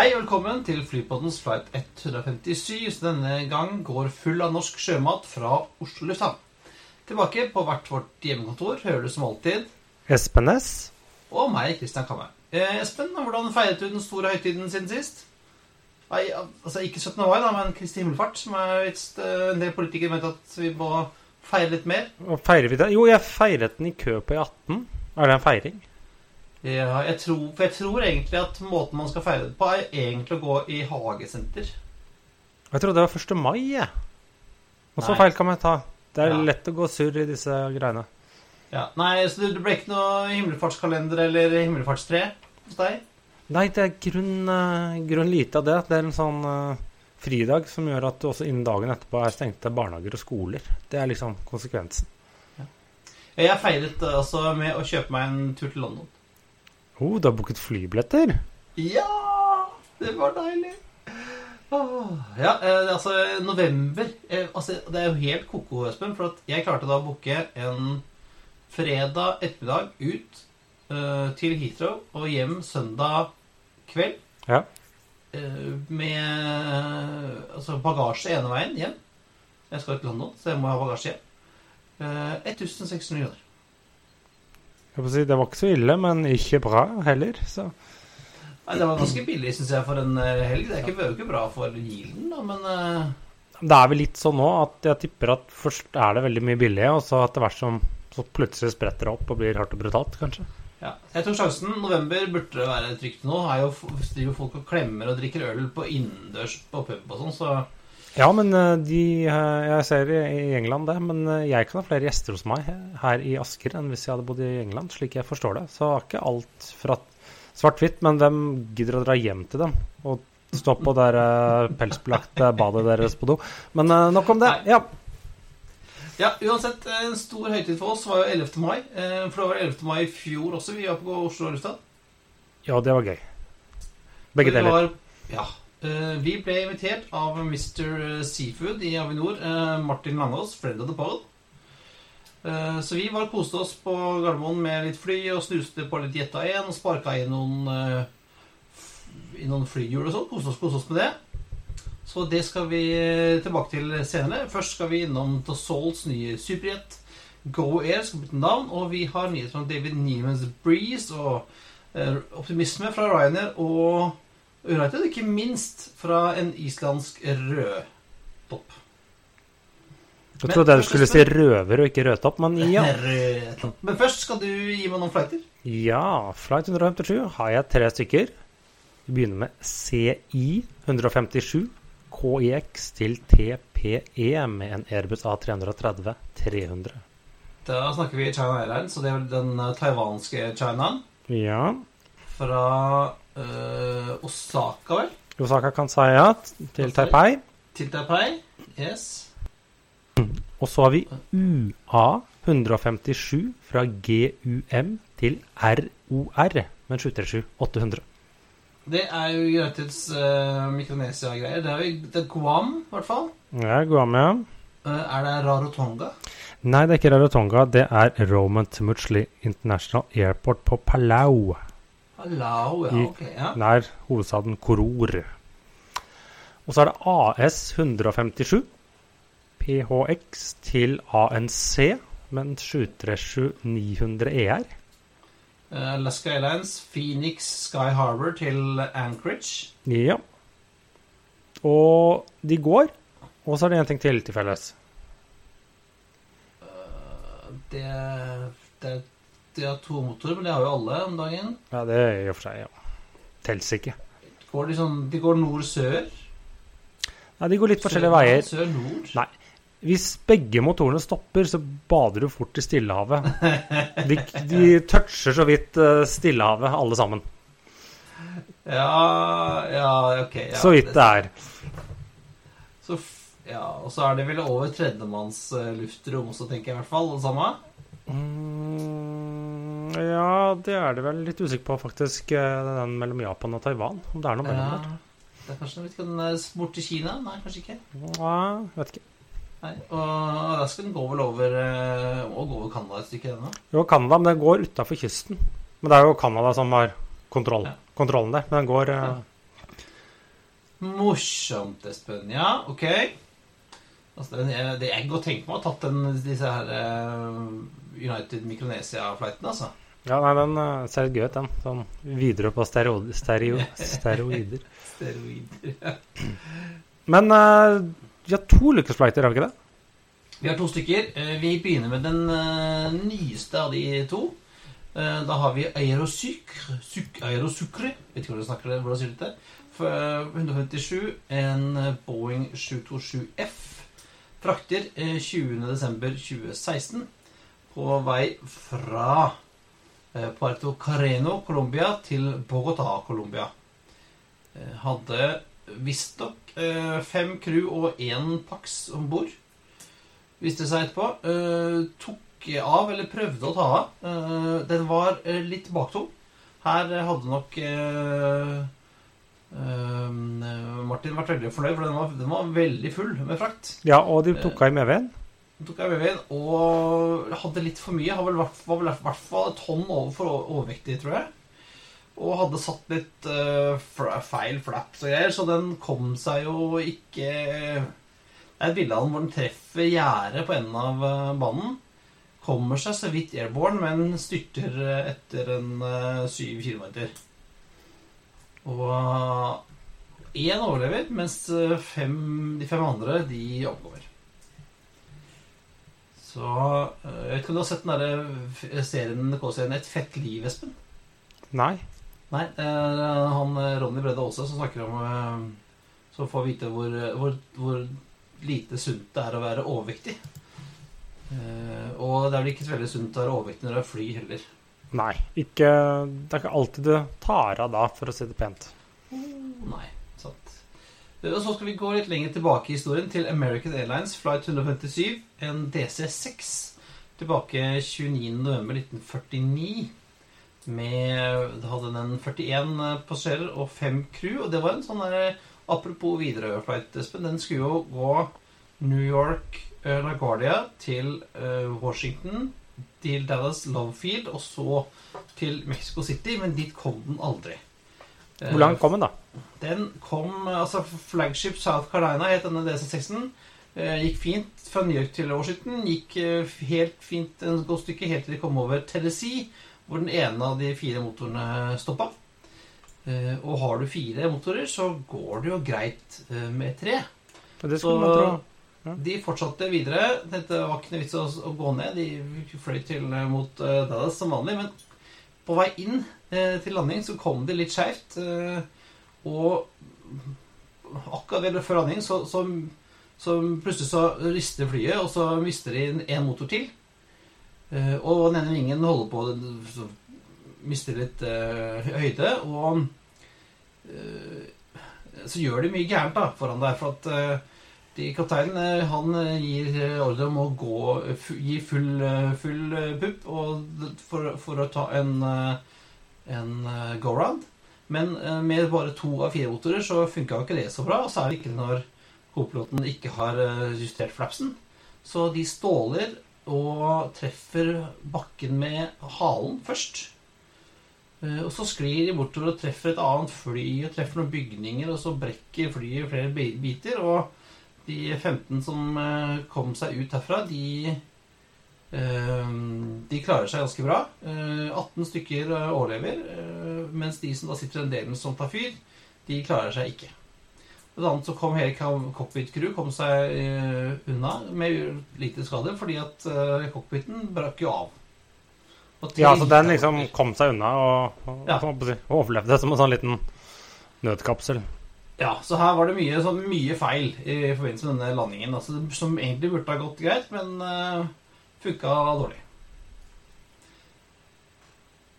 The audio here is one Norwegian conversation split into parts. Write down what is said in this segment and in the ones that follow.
Hei, velkommen til Flypoddens flight 157, som denne gang går full av norsk sjømat fra Oslo lufthavn. Tilbake på hvert vårt hjemmekontor hører du som alltid Espen Næss. og meg, Kristian Kamme. Eh, Espen, hvordan feiret du den store høytiden siden sist? Nei, altså Ikke 17. mai, da, men Kristi himmelfart, som er visst eh, en del politikere mente at vi må feire litt mer. Og feirer vi det? Jo, jeg feiret den i kø på E18. Er det en feiring? Ja, jeg tror, for jeg tror egentlig at måten man skal feire det på, er egentlig å gå i hagesenter. Jeg trodde det var 1. mai, jeg. Og så feil kan man ta. Det er Ja. lett å gå surr i disse greiene. Ja, Nei, så det ble ikke noe himmelfartskalender eller himmelfartstre hos deg? Nei, det er grunn, eh, grunn lite av det. Det er en sånn uh, fridag som gjør at du også innen dagen etterpå er stengte barnehager og skoler. Det er liksom konsekvensen. Jeg feiret eh, altså med å kjøpe meg en tur til London. Oh, du har booket flybilletter? Ja! Det var deilig. Oh, ja, eh, altså november eh, altså, Det er jo helt ko-ko, Espen. For jeg klarte da å booke en fredag ettermiddag ut eh, til Heathrow og hjem søndag kveld. Ja. eh, med altså, bagasje ene veien hjem. Jeg skal til London, så jeg må ha bagasje hjem. Eh, 1600 kroner. Jeg si, det var ikke så ille, men ikke bra heller. Så Nei, Det var ganske billig, syns jeg, for en eh, helg. Det er ikke, jo ikke bra for gilden da, men uh... det er vel litt sånn nå at jeg tipper at først er det veldig mye billig, og så etter hvert som så plutselig spretter det opp og blir hardt og brutalt, kanskje. ja. Jeg tror sjansen november burde være trygt nå. Her driver folk og klemmer og drikker øl på innendørs på pub og sånn, så Ja, men eh, de eh, Jeg ser i England det, men eh, jeg kan ha flere gjester hos meg her i Asker enn hvis jeg hadde bodd i England, slik jeg forstår det. Så ikke alt fra svart-hvitt, men hvem gidder å dra hjem til dem og stå på det pelsbelagte badet deres på do? Men nok om det. Ja. Ja, uansett, en stor høytid for oss var jo 11. mai. For det var 11. mai i fjor også. Vi var på Oslo lufthavn. ja, det var gøy. Begge deler. var- ja. Eh, Vi ble invitert av Mr. Seafood i Avinor, eh, Martin Langås, friend of the pod. Eh, Så vi var koste oss på Gardermoen med litt fly og snuste på litt Jetta 1 og sparka i noen eh, i noen flyhjul og sånn. Koste oss, koste oss med det. Så det skal vi eh, tilbake til senere. Først skal vi innom Dassaults nye superjet. Go Air skal bytte navn, og vi har nyheter fra David Neiman's Breeze og eh, optimisme fra Ryanair og United, ikke minst fra en islandsk rødtopp. Jeg trodde du først skulle si røver og ikke rødtopp, men ja. Rødtopp. Men først skal du gi meg noen flighter. Ja, flight 157 har jeg tre stykker. Vi begynner med CI 157 KIX til TPE med en Airbus A330 300. Da snakker vi China Airlines, og det er vel den eh, taiwanske Chinaen. Ja. Fra uh, Osaka, vel? Osaka Kansaya til Taipei. Til Taipei. Yes. Og så har vi UA 157 fra GUM til ROR med 737-800. Det er jo Uniteds uh, Mikronesia-greier. Det er jo det er Guam, i hvert fall. Ja, Guam, ja. Uh, er det Rarotonga? Nei, det er ikke Rarotonga. Det er Roman Tmutsli International Airport på Palau. Palau, ja, okay. Ja. nær hovedstaden Koror. Og så er det AS 157, PHX til ANC men 737-900 ER. Uh, Alaska Airlines, Phoenix Sky Harbor til Anchorage. Ja. Og de går. Og så er det en ting til til felles. Uh, det, det, det har to motorer, men det har jo alle om dagen. Ja, det er i og for seg, ja. Tels ikke. Går de, sånn, de går nord-sør? Nei, de går litt forskjellige veier. Sør-nord? Nei. Hvis begge motorene stopper, så bader du fort i Stillehavet. De, de toucher så vidt eh, Stillehavet, alle sammen. Ja, ja, ok. Ja, Så vidt det er. Så, ja, og så er det vel over tredjemanns eh, luftrom også, tenker jeg i hvert fall. Det samme. Mm, ja, det er det vel litt usikker på, faktisk. eh, Den mellom Japan og Taiwan. Om det er noe mellom der. Det er kanskje, vet ikke, den er bort til Kina? Nei, kanskje ikke. Ja, vet ikke. Nei, og Alaskan går vel over og går gå over Canada et stykke ennå. Jo, Canada, men den går utafor kysten. Men det er jo Canada som har kontroll, Ja. kontrollen der. Men den går eh, Morsomt, Espen. Ja, ok. Altså, det, er- godt tenkt meg å ha tatt den, disse her eh, United Micronesia-flighten, altså. Ja, nei, den ser litt gøy ut, den. Sånn videre på stereo, stereo, steroider. Steroider. Men uh, vi har to lykkesflighter, har vi ikke det? Vi har to stykker. Eh, Vi begynner med den nyeste av de to. Da har vi Aerosucre. Aerosucre. Vet ikke hvordan du snakker det, hvordan sier det? Eh, 157, en Boeing 727F. Frakter eh, 20.12.2016 på vei fra eh, Puerto Carreno, Colombia, til Bogotá, Colombia. Eh, Hadde visstnok eh, fem crew og én Pax om bord viste seg etterpå. eh, tok av, eller prøvde å ta av. Eh, den var eh, litt baktom. Her eh, hadde nok eh, eh, Martin ble veldig fornøyd, for den var, den var veldig full med frakt. Ja, og de tok av i medveien? Den tok av i medveien, og hadde litt for mye. Har vel var vel i hvert fall et tonn over for overvektig, tror jeg. Og hadde satt litt uh, feil flaps og greier, så den kom seg jo ikke Det er et bilde av den hvor den treffer gjerdet på enden av eh, banen. Kommer seg så vidt airborne, men styrter eh, etter en eh, syv kilometer. Og én overlever, mens eh, fem, de fem andre de omkommer. Så øh, Jeg vet ikke om du har sett den der serien K-serien 'Et fett liv', Espen? Nei. Nei, det er øh, han Ronny Bredde Aase som snakker om Som får vite hvor, hvor, hvor lite sunt det er å være overvektig. Eh, og det er vel ikke så veldig sunt å være overvektig når du er fly heller. Nei. Ikke, det er ikke alltid du tar av da, for å si det pent. Nei, sant. Eh, Og så skal vi gå litt lenger tilbake i historien, til American Airlines Flight 157, en DC-6. Tilbake 29.11.1949. Med Da hadde den 41 passasjerer og 5 crew. Og det var en sånn der Apropos Widerøe-flight, Espen. Den skulle jo gå New York, eh, LaGuardia til eh, Washington, til Dallas Love Field og så til Mexico City, men dit kom den aldri. Hvor langt kom den, da? Den kom Altså Flagship South Carolina het denne DC6-en. Eh, gikk fint fra New York til Washington. Gikk eh, helt fint en godt stykke helt til de kom over Tennessee, hvor den ene av de fire motorene stoppa. Eh, og har du fire motorer, så går det jo greit eh, med tre. Det Så de fortsatte videre. Dette var ikke noe vits å, gå ned. De fløy til eh, mot eh, Dallas som vanlig. Men på vei inn eh, til landing så kom det litt skeivt. Og akkurat før landing så, så, så plutselig så rister flyet, og så mister de en motor til. Og den ene vingen holder på å så mister litt høyde, og så gjør de mye gærent da, foran der. For at de, kapteinen eh, han eh, gir eh, ordre om å gå, gi full, full pupp for, for å ta en, en go-round. Men med bare to av fire motorer så funka ikke det så bra. Og særlig ikke når co-piloten ikke har justert flapsen. Så de ståler og treffer bakken med halen først. Og så sklir de bortover og treffer et annet fly og treffer noen bygninger, og så brekker flyet i flere biter. Og de 15 som eh, kom seg ut herfra, de eh, De klarer seg ganske bra. Eh, 18 stykker eh, overlever, eh, mens de som da sitter i den delen som tar fyr, de klarer seg ikke. Blant annet så kom hele cockpit crew kom seg unna med lite skade, fordi at cockpiten brakk jo av. Ja, så den liksom kom seg unna og, og, Ja. overlevde som en sånn liten nødkapsel. Ja, så her var det mye, sånn, mye feil i forbindelse med denne landingen. Altså, som egentlig burde ha gått greit, men uh, funka dårlig.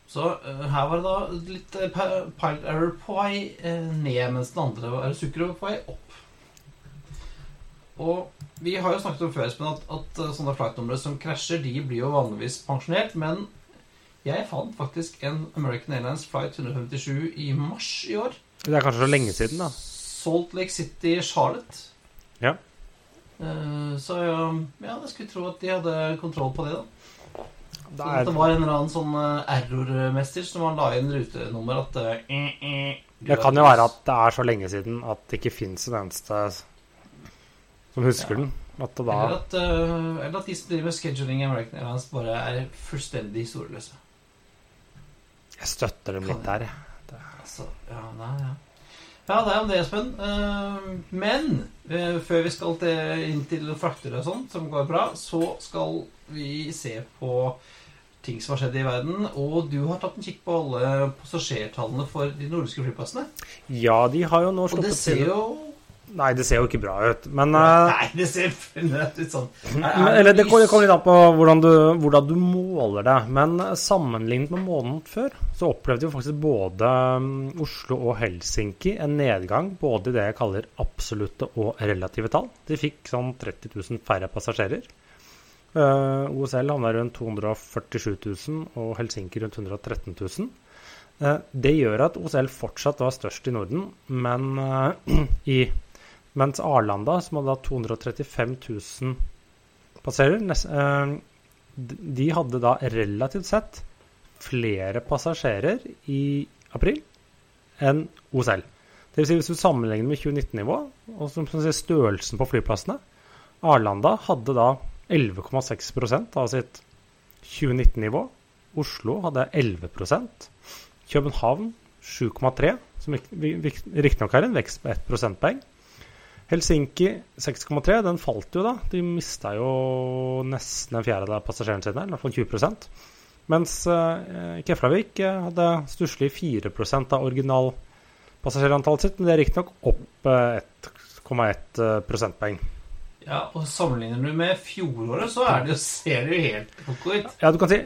Så uh, her var det da litt uh, pilot error på vei uh, ned, mens den andre var sukker på vei opp. Og vi har jo snakket om før Espen, at, at sånne flightnumre som krasjer, de blir jo vanligvis pensjonert. Men jeg fant faktisk en American Airlines flight 157 i mars i år. Det er kanskje så lenge siden, da. Salt Lake City, Charlotte. Ja. Så ja, jeg skulle tro at de hadde kontroll på det, da. Det, er... det var en eller annen sånn error-mester som han la inn rutenummer at uh, Det kan jo være at det er så lenge siden at det ikke fins en eneste som husker ja. den. At da... eller, at, eller at de som driver med scheduling i American Airlines, bare er fullstendig historieløse. Jeg støtter dem litt der, det... altså, ja, nei, ja. Ja, det er om det, Espen. men før vi skal til, inn til frakter og sånn, som går bra, så skal vi se på ting som har skjedd i verden. Og du har tatt en kikk på alle passasjertallene for de nordiske flyplassene. Ja, de har jo nå sluppet til Og det ser jo Nei, det ser jo ikke bra ut, men Nei, det ser ut sånn men, Eller det kommer litt an på hvordan du, hvordan du, måler det. Men sammenlignet med måneden før, så opplevde jo faktisk både um, Oslo og Helsinki en nedgang både i det jeg kaller absolutte og relative tall. De fikk sånn 30 000 færre passasjerer. Uh, eh, OSL havna rundt 247 000 og Helsinki rundt 113 000. Uh, det gjør at OSL fortsatt var størst i Norden, men uh, i, mens Arlanda, som hadde 235 000 passerer, eh, de hadde da relativt sett flere passasjerer i april enn OSL. Vil si hvis du sammenligner med 2019-nivå og som, som størrelsen på flyplassene Arlanda hadde da 11,6% av sitt 2019-nivå. Oslo hadde 11% København 7,3 som riktignok er en vekst på 1 prosentpoeng. Helsinki 6,3. Den falt jo, da. De mista jo nesten en fjerdedel av passasjerene sine, i hvert fall 20 Mens uh, Keflavik uh, hadde stusslig 4% av originalpassasjerantallet sitt, men det er riktignok opp uh, 1,1 prosentpoeng. Ja, og Sammenligner du med fjoråret, så er det jo, ser det jo helt koko ut. Ja, du kan si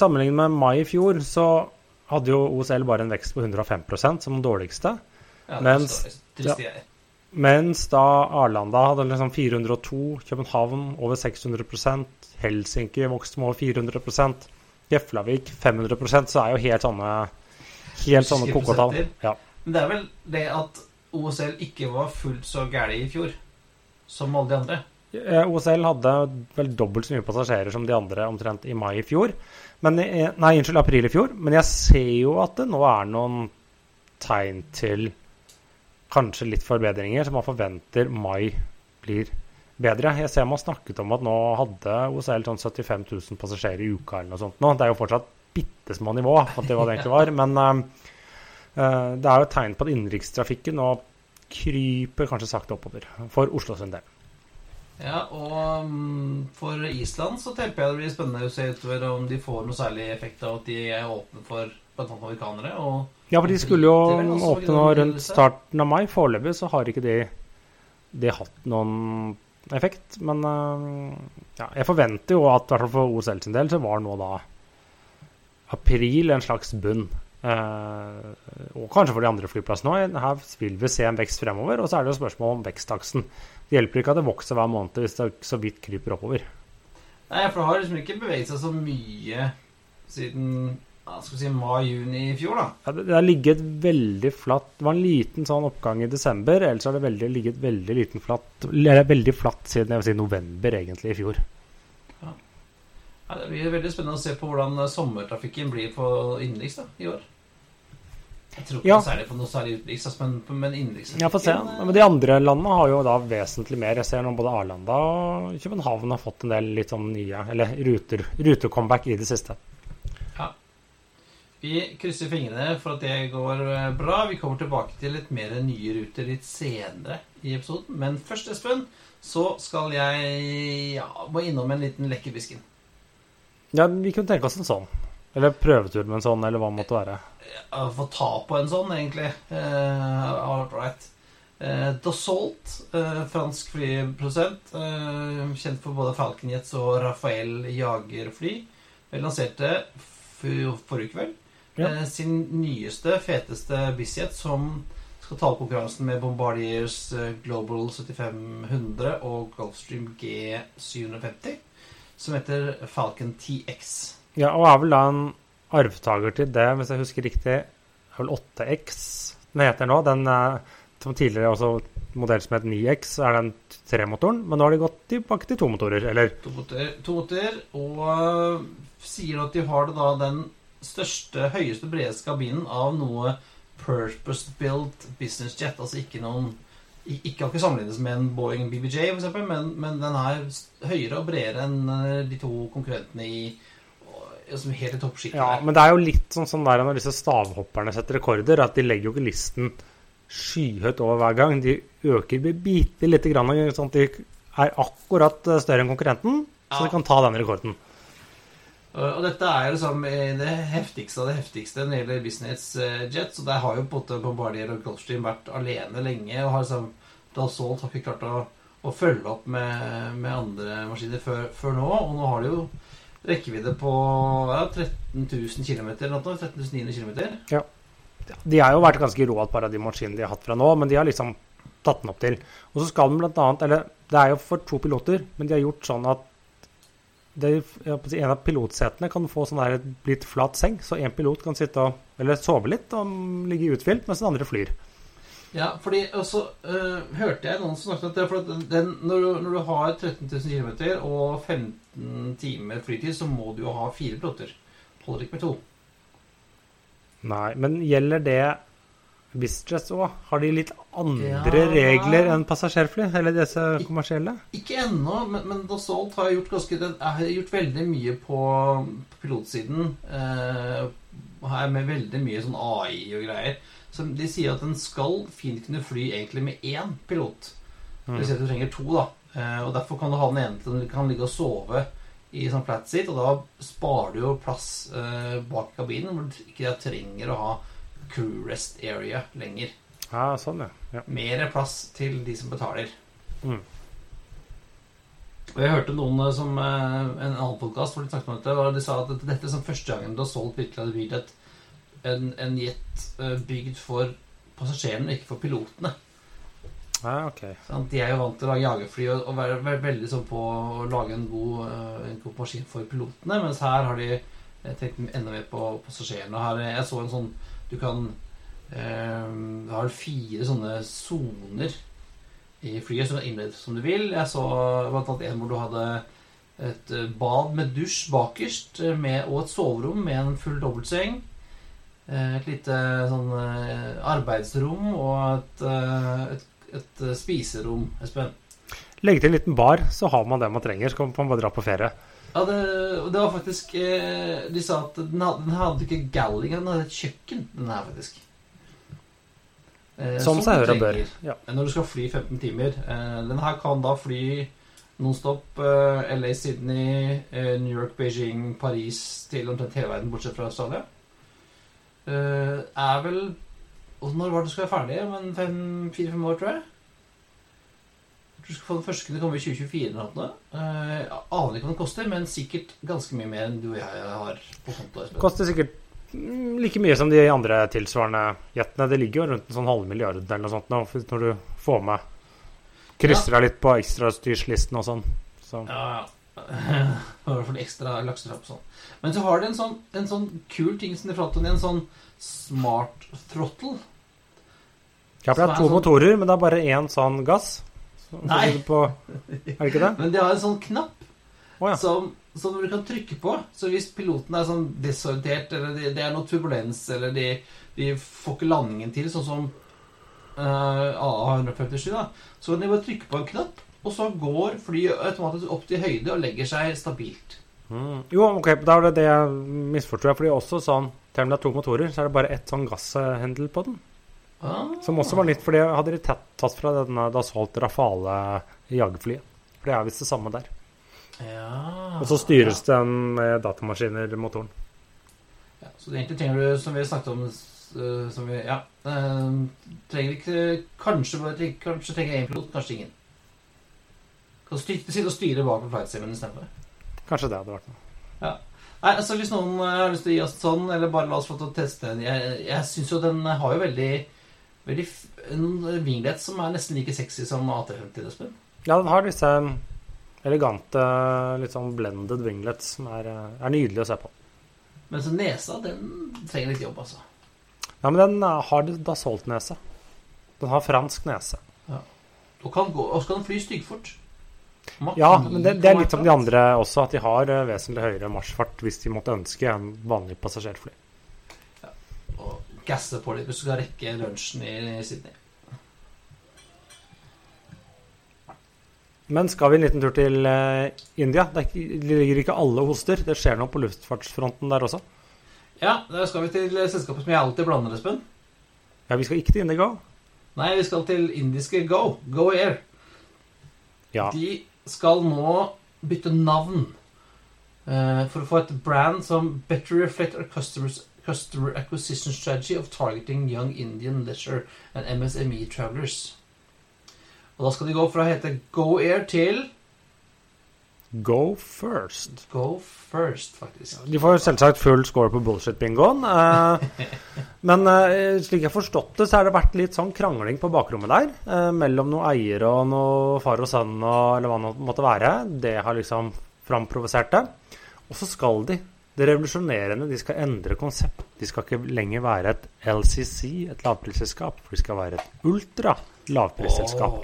Sammenlignet med mai i fjor, så hadde jo OSL bare en vekst på 105% som den dårligste. Ja, det mens, ja, mens da Arlanda hadde liksom 402, København over 600 Helsinki vokste med over 400% Keflavik 500% så er jo helt sånne helt sånne kokotall. Ja. Men det er vel det at OSL ikke var fullt så gæli i fjor som alle de andre. OSL hadde vel dobbelt så mye passasjerer som de andre omtrent i mai i fjor. Men, nei, unnskyld, april i fjor. Men jeg ser jo at det nå er noen tegn til kanskje litt forbedringer, så man forventer mai blir bedre. Jeg ser man snakket om at nå hadde OSL sånn 75 000 passasjerer i uka eller noe sånt nå. Det er jo fortsatt bitte små nivå, for det var det egentlig var. Men uh, det er jo et tegn på at innenrikstrafikken nå kryper kanskje sakte oppover for Oslo sin del. Ja, og um, for Island så tenker jeg det blir spennende å se utover om de får noe særlig effekt av at de er åpne for bl.a. amerikanere. Ja, for de skulle jo åpne nå rundt starten av mai. Foreløpig så har ikke de, de hatt noen effekt. Men uh, ja, jeg forventer jo at i hvert fall for OSL sin del så var nå da april en slags bunn. Uh, og kanskje for de andre flyplassene òg. Her vil vi se en vekst fremover. Og så er det jo spørsmål om veksttaksten. Det hjelper ikke at det vokser hver måned hvis det så vidt kryper oppover. Nei, for det har liksom ikke beveget seg så mye siden skal vi si mai-juni i fjor, da. Ja, det, har ligget veldig flatt. Det var en liten sånn oppgang i desember. Ellers har det veldig, ligget veldig liten flatt Eller veldig flatt siden jeg vil si november, egentlig, i fjor. Ja, det blir veldig spennende å se på hvordan sommertrafikken blir på innenriks i år. Jeg tror ikke ja. særlig på noe særlig utenriks, men, men innenriks Ja, få se. Men de andre landene har jo da vesentlig mer. Jeg ser nå både Arlanda og København har fått en del litt sånn nye Eller ruter, rutecomeback i det siste. Ja. Vi krysser fingrene for at det går eh, bra. Vi kommer tilbake til litt mer nye ruter litt senere i episoden. Men først, Espen, så skal jeg ja, må innom en liten lekkerbisken. Ja, vi kunne tenke oss en sånn. Eller prøvetur med en sånn, eller hva det måtte være. Ja, Få ta på en sånn, egentlig. Uh, all right. Uh, Dassault, uh, fransk flyprodusent, uh, kjent for både Falcon Jets og Rafael jagerfly, lanserte forrige kveld Ja. eh, sin nyeste, feteste Bizjet, som skal ta opp konkurransen med Bombardiers eh, Global 7500 og Gulfstream G750, som heter Falcon TX. Ja, og er vel da en arvtaker til det, hvis jeg husker riktig, er vel 8X den heter nå. Den eh, som tidligere også modell som het 9X, er den tremotoren. Men nå har de gått tilbake til to motorer, eller To motorer, to motorer og sier at de har det da den største, høyeste, bredeste kabinen av noe purpose-built business jet. Altså ikke noen Ikke har ikke sammenlignes med en Boeing BBJ, eksempel, men, men den er høyere og bredere enn øh, de to konkurrentene i og- som helt i toppsjiktet. Ja, men det er jo litt sånn sånn der når disse stavhopperne setter rekorder, at de legger jo ikke listen skyhøyt over hver gang. De øker bitte lite grann, sånn at de er akkurat eh, større enn konkurrenten, så de kan ta den rekorden. Og og dette er liksom eh, det heftigste av det heftigste når det gjelder business eh, jets. Og der har jo på en måte Bombardier og Gulfstream vært alene lenge. Og har liksom Dassault har ikke klart å, å følge opp med, med andre maskiner før, før nå. Og nå har de jo rekkevidde på ja, er 13 000 km eller noe. 13 900 km. De har jo vært ganske rå at bare de maskinene de har hatt fra nå, men de har liksom tatt den opp til. Og så skal den blant annet Eller det er jo for to piloter, men de har gjort sånn at det, en av pilotsetene kan få sånn der litt flat seng, så én pilot kan sitte og eller sove litt og ligge uthvilt, mens den andre flyr. Ja, fordi også øh, hørte jeg noen som snakket om at det for den, når, du, når du har 13 000 km og 15 timer flytid, så må du jo ha fire piloter. Holder ikke med to. Nei, men gjelder det BizJets òg? Har de litt andre Ja. regler enn passasjerfly? Eller disse kommersielle? Ikke ennå, men, men Dassault har gjort, ganske, har gjort veldig mye på pilotsiden. Eh, her med veldig mye sånn AI og greier. Så de sier at en skal fint kunne fly egentlig med én pilot. Mm. Hvis du trenger to, da. Eh, og derfor kan du ha den ene til den kan ligge og sove i sånn flat seat, og da sparer du jo plass eh, bak kabinen, hvor du ikke trenger å ha crew rest area lenger. Ja, sånn, ja. ja. Mer plass til de som betaler. Mm. Og jeg hørte noen eh, som eh, En annen podkast hvor de snakket om dette, og de sa at dette, som første gangen du har solgt virkelig hadde bygd et, en, en jet eh, bygd for passasjerene, ikke for pilotene. ja ok. sånn, De er jo vant til å lage jagerfly og, og være, være veldig sånn på å lage en god, en god maskin for pilotene, mens her har de tenkt enda mer på passasjerene. Her, jeg så en sånn Du kan eh, har fire sånne soner i flyet som er innredet som du vil. Jeg så blant en hvor du hadde et eh, bad med dusj bakerst eh, med, og et soverom med en full dobbeltseng. Eh, Et lite sånn arbeidsrom og et, et, et spiserom, Espen. Legge til en liten bar, så har man det man trenger. Så kan man bare dra på ferie. Ja, det, det var faktisk eh, De sa at den hadde, den hadde ikke galling, den hadde et kjøkken, den her faktisk. Eh, Som seg hør og bør. Ja. Når du skal fly 15 timer. Eh, den her kan da fly nonstop eh, LA, Sydney, eh, New York, Beijing, Paris til omtrent hele verden, bortsett fra Australia. Eh, er vel Når var det du skal være ferdig? Fire-fem år, tror jeg? Få Den første kunne komme i 2024 eller noe. Eh, jeg aner ikke hva den koster, men sikkert ganske mye mer enn du og jeg har på konto. Koster sikkert mm, like mye som de andre tilsvarende jetene. Det ligger jo rundt en sånn halv milliard eller noe sånt nå, når du får med Krysser deg litt på ekstrastyrslisten og sånn. Så. Ja, ja. I hvert fall ekstra laksetrapp og sånn. Men så har de en sånn, en sånn kul ting som de prater om, en sånn smart throttle. Ja, for det er to sånn- motorer, men det er bare én sånn gass. Nei. På, er det ikke det? Men de har en sånn knapp oh, ja. som, som du kan trykke på. Så hvis piloten er sånn desorientert, eller det, det er noe turbulens, eller de, de får ikke landingen til, sånn som uh, AA157, da, så kan de bare trykke på en knapp, og så går flyet automatisk opp til høyde og legger seg stabilt. Mm. Jo, ok, da er det det jeg misforstår. Fordi også sånn, selv om det er to motorer, så er det bare ett sånn gasshendel på den. Ah. Som også var litt fordi hadde de tatt, tatt fra denne Dassault Rafale jagerflyet. For det er visst det samme der. Ja. Og så styres den med datamaskiner, motoren. Ja, så Så egentlig trenger du, som vi snakket om eh, som vi, Ja. eh, trenger ikke Kanskje, kanskje trenger én pilot, kanskje ingen. Kan styr, sitte og styre bak på flightsimmen istedenfor. Kanskje det hadde vært noe. Nei, altså Hvis noen eh, har lyst til å gi oss sånn, eller bare la oss få til å teste den Jeg, jeg syns jo den har jo veldig Veldig En vinglet som er nesten like sexy som AT50, Espen. Ja, den har disse elegante, litt sånn blended winglets som er, eh, er nydelig å se på. Men så nesa, den trenger litt jobb, altså. Ja, men den har har Dassault-nese. Den har fransk nese. Og kan gå, og så kan den fly styggfort. Ja, men det, det er litt som de andre også, at de har eh, vesentlig høyere marsjfart hvis de måtte ønske en vanlig passasjerfly. Gasse på litt hvis du skal rekke lunsjen i Sydney. Men skal vi en liten tur til eh, India? Det, ikke, det ligger ikke alle hoster. Det skjer noe på luftfartsfronten der også. Ja, da skal vi til selskapet som jeg alltid blander, Espen. Ja, vi skal ikke til Indigo. Nei, vi skal til indiske Go. Go Air. Ja. De skal nå bytte navn eh, for å få et brand som better reflect our customers customer acquisition strategy of targeting young Indian leisure and MSME travelers. Og da skal de gå fra å hete Go Air til Go first. Go First, faktisk. De får selvsagt full score på bullshit-bingoen. Eh, men eh, slik jeg har forstått det, så har det vært litt sånn krangling på bakrommet der. Eh, mellom noen eiere og noe far og sønn og eller hva det måtte være. Det har liksom framprovosert det. Og så skal de, det revolusjonerende, de skal endre konsept. De skal ikke lenger være et LCC, et lavprisselskap, for de skal være et ultra lavprisselskap.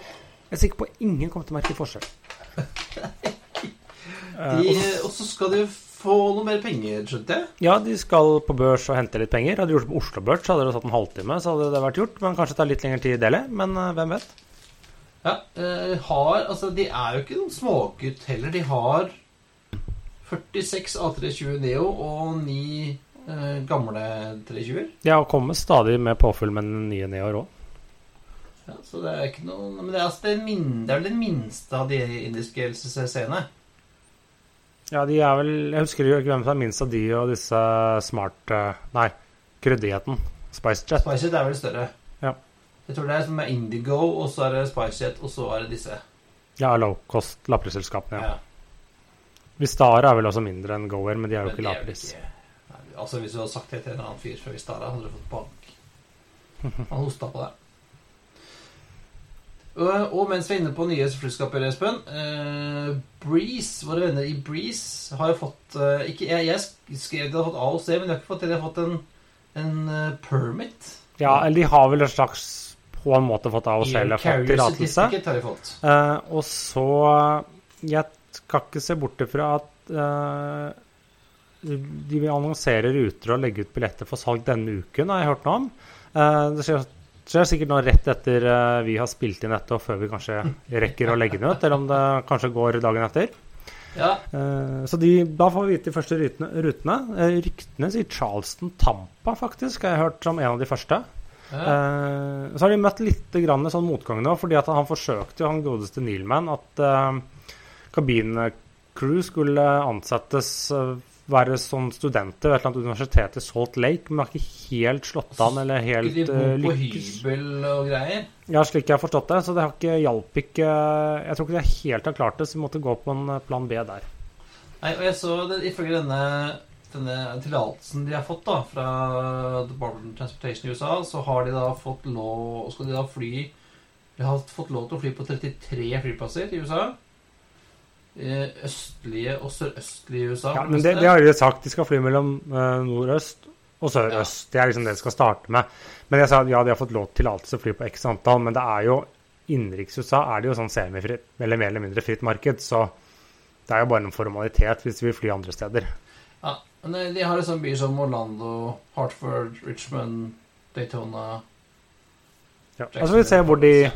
Jeg er sikker på at ingen kommer til å merke forskjell. Eh, De, og så- skal de få noe mer penger, skjønte jeg. Ja, de skal på børs og hente litt penger. Hadde de gjort det på Oslo Børs, hadde det tatt en halvtime. Så hadde det vært gjort, men kanskje det tar litt lengre tid i Delhi. Men eh, hvem vet? Ja, eh, har, altså De er jo ikke noen smågutt heller. De har 46 A320 Neo og 9 eh, gamle 320-er. Ja, og kommer stadig med påfyll med den nye Neoer òg. Ja, så det er ikke noe Men det er, altså, det, min, det er vel den minste av de indiske LCC-ene. Ja, de er vel Jeg husker jo ikke hvem som er minst av de og disse smart eh, Nei, kryddigheten. SpiceJet. SpiceJet er vel større. Ja. Jeg tror det er som er Indigo, og så er det SpiceJet, og så er det disse. Ja, low cost lavprisselskapene. Ja. Ja. Vistara er vel også mindre enn Goer, men de er jo ikke det lavpris. Altså Hvis du hadde sagt det til en annen fyr fra Vistara, hadde du fått bank. Han hosta på deg. Og, og mens vi er inne på nye flyskaper, Espen eh, Breeze, våre venner i Breeze, har jo fått eh, ikke, jeg, jeg skrev de har fått A og C, men de har ikke fått det. De har fått en, en eh, permit. Ja, eller de har vel en slags på en måte fått A og C, eller fått tillatelse. Har. Eh, og så Jeg skal ikke se bort ifra at uh, de vil annonsere ruter og legge ut billetter for salg denne uken, har jeg hørt noe om. Uh, det skjer, skjer sikkert nå rett etter eh, vi har spilt inn dette, og før vi kanskje rekker å legge den ut, eller om det kanskje går dagen etter. Ja, så de, da får vi vite de første rutene. rutene. Ryktene sier Charleston Tampa, faktisk, har jeg hørt som en av de første. ja. Så har de møtt litt grann sånn motgang nå, fordi at han forsøkte han godeste Neilman, at kabincrew skulle ansettes eh, være sånn studenter ved et eller annet universitet i Salt Lake, men har ikke helt slått an eller helt de bo på hybel og greier. Ja, slik jeg har forstått det. Så det har ikke hjalp ikke Jeg tror ikke de helt har klart det, så vi måtte gå på en eh, plan B der. Nei, og jeg så det, Ifølge denne, denne tillatelsen de har fått da fra Department of Transportation i USA, så har de da fått lov Skal de da fly De har fått lov til å fly på 33 flyplasser i USA. Østlige og sørøstlige USA. Ja, men det, det har de sagt. De skal fly mellom eh, nordøst og sørøst. Det er liksom det de skal starte med. Men jeg sa at ja, de har fått lov til alt å fly på x antall, men det er jo innenriks-USA er det jo sånn semifritt, eller mer eller mindre fritt marked, så det er jo bare en formalitet hvis vi vil fly andre steder. Ja, men de har liksom byer som Orlando, Hartford, Richmond, Daytona Ja. Altså, vi ser hvor de,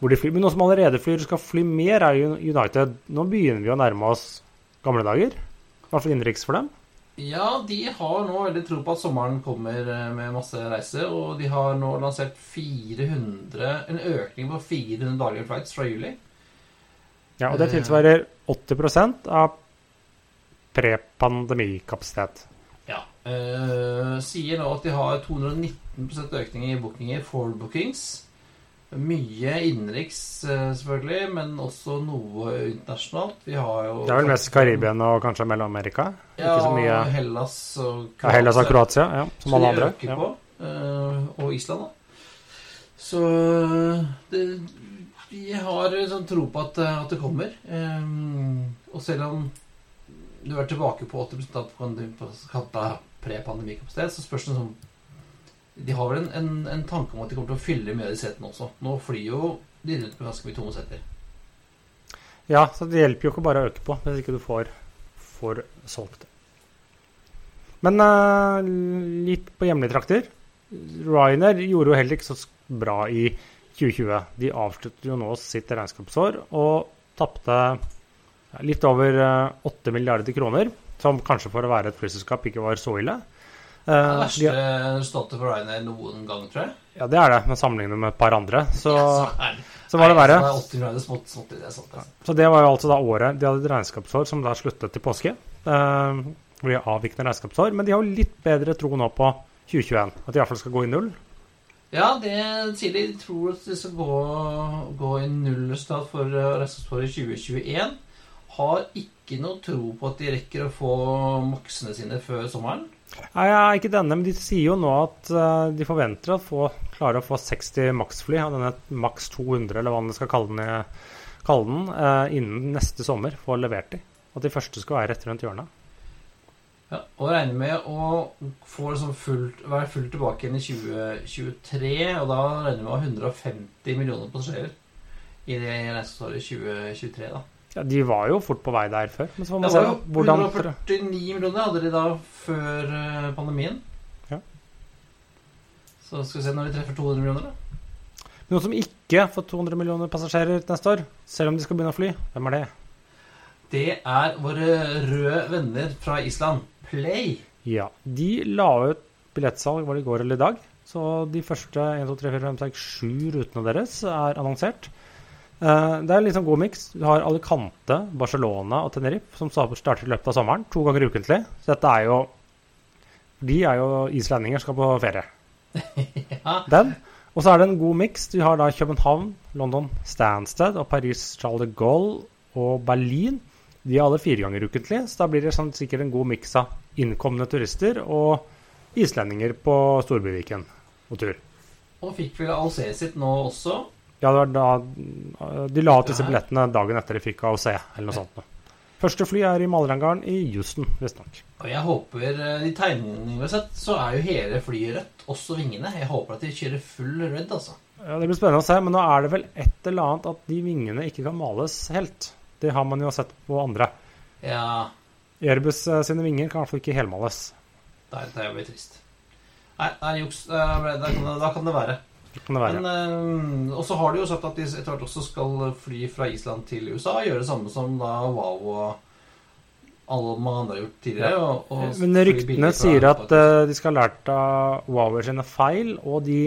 hvor de flyr. Men noen som allerede flyr og skal fly mer, er United. Nå begynner vi å nærme oss gamle dager. I hvert fall innenriks for dem. Ja, de har nå veldig tro på at sommeren kommer eh, med masse reiser, og de har nå lansert 400, en økning på 400 daglige flights fra juli. Ja, og det Eh. tilsvarer 80% av prepandemikapasitet. Ja. eh, sier nå at de har 219% økning i bookinger for bookings. Mye innenriks, eh, selvfølgelig, men også noe internasjonalt. Vi har jo Det er vel mest Karibia og kanskje Mellom-Amerika? Ja, Hellas og ja, Hellas og Kroatia, ja, som alle andre. Ja. på. eh, og Island, da. Så det, vi har sånn tro på at, at det kommer. Eh, og selv om du er tilbake på 80 på pandemi- på kanta pre-pandemikapasitet, så spørs det sånn De har vel en, en, en tanke om at de kommer til å fylle av de setene også. Nå flyr jo de rundt med ganske mye tomme seter. Ja, så det hjelper jo ikke bare å øke på hvis ikke du får, får solgt det. Men uh, litt på hjemlige trakter. Ryanair gjorde jo heller ikke så bra i 2020. De avsluttet jo nå sitt regnskapsår og tapte litt over eh, 8 milliarder kroner, som kanskje for å være et flyselskap ikke var så ille. Eh, Det de, verste resultatet for Ryanair noen gang, tror jeg. ja, det er det, men sammenlignet med et par andre, så, Ja, så er så var det verre. så er 80 milliarder smått, smått i det. Så det var jo altså da året De hadde et regnskapsår som da sluttet til påske. Uh, hvor de avvikende regnskapsår. Men de har jo litt bedre tro nå på 2021. At de i hvert fall skal gå i null. Ja, det sier de. De tror at de skal gå, gå i nullresultat for eh, regnskapsåret 2021. Har ikke noe tro på at de rekker å få maksene sine før sommeren. Nei, ja, ikke denne, men de sier jo nå at uh, de forventer å få, klare å få 60 maksfly av denne maks 200, eller hva man skal kalle den, kalle den uh, innen neste sommer. Få levert de. At de første skal være rett rundt hjørnet. Ja, og regner med å liksom fullt, være fullt tilbake igjen i 2023. Og da regner vi med å ha 150 millioner passasjerer i det regnskapsåret 2023. da. Ja, de var jo fort på vei der før. Men så Det var jo hvordan 149 millioner hadde de da før eh, pandemien. Ja. Så skal vi se når vi treffer 200 millioner, da. Noen som ikke får 200 millioner passasjerer neste år, selv om de skal begynne å fly, hvem er det? Det er våre røde venner fra Island. Play. Ja, de la ut billettsalg var det i går eller i dag. Så de første 1, 2, 3, 4, 5, 6, 7 rutene deres er annonsert. Eh, det er en litt sånn god miks. Du har Alicante, Barcelona og Tenerife som starter i løpet av sommeren. To ganger ukentlig. Så dette er jo De er jo islendinger, skal på ferie. Ja. Den. Og så er det en god miks. Du har da København, London Stansted og Paris Charles de Gaulle og Berlin. De er alle fire ganger ukentlig, så da blir det sånn sikkert en god miks av innkomne turister og islendinger på Storbyviken og tur. Og fikk vel AOC sitt nå også. Ja, det var da De la ut disse billettene dagen etter de fikk AOC, eller noe sånt. Første fly er i malerhangaren i Houston, visstnok. Og jeg håper eh, De tegningene vi har sett, så er jo hele flyet rødt, også vingene. Jeg håper at de kjører full red, altså. Ja, Det blir spennende å se, men nå er det vel et eller annet at de vingene ikke kan males helt. Det har man jo sett på andre. Ja, Airbus eh, sine vinger kan i hvert fall ikke helmales. det er, det er jo trist. Nei, det er juks. Eh, da kan det være. Men, eh, og så har de jo sagt at de etter hvert også skal fly fra Island til USA. Gjøre det samme som da Wow og alle man andre har gjort tidligere. Og, og Men ryktene sier at eh, de skal ha lært av Wower sine feil, og de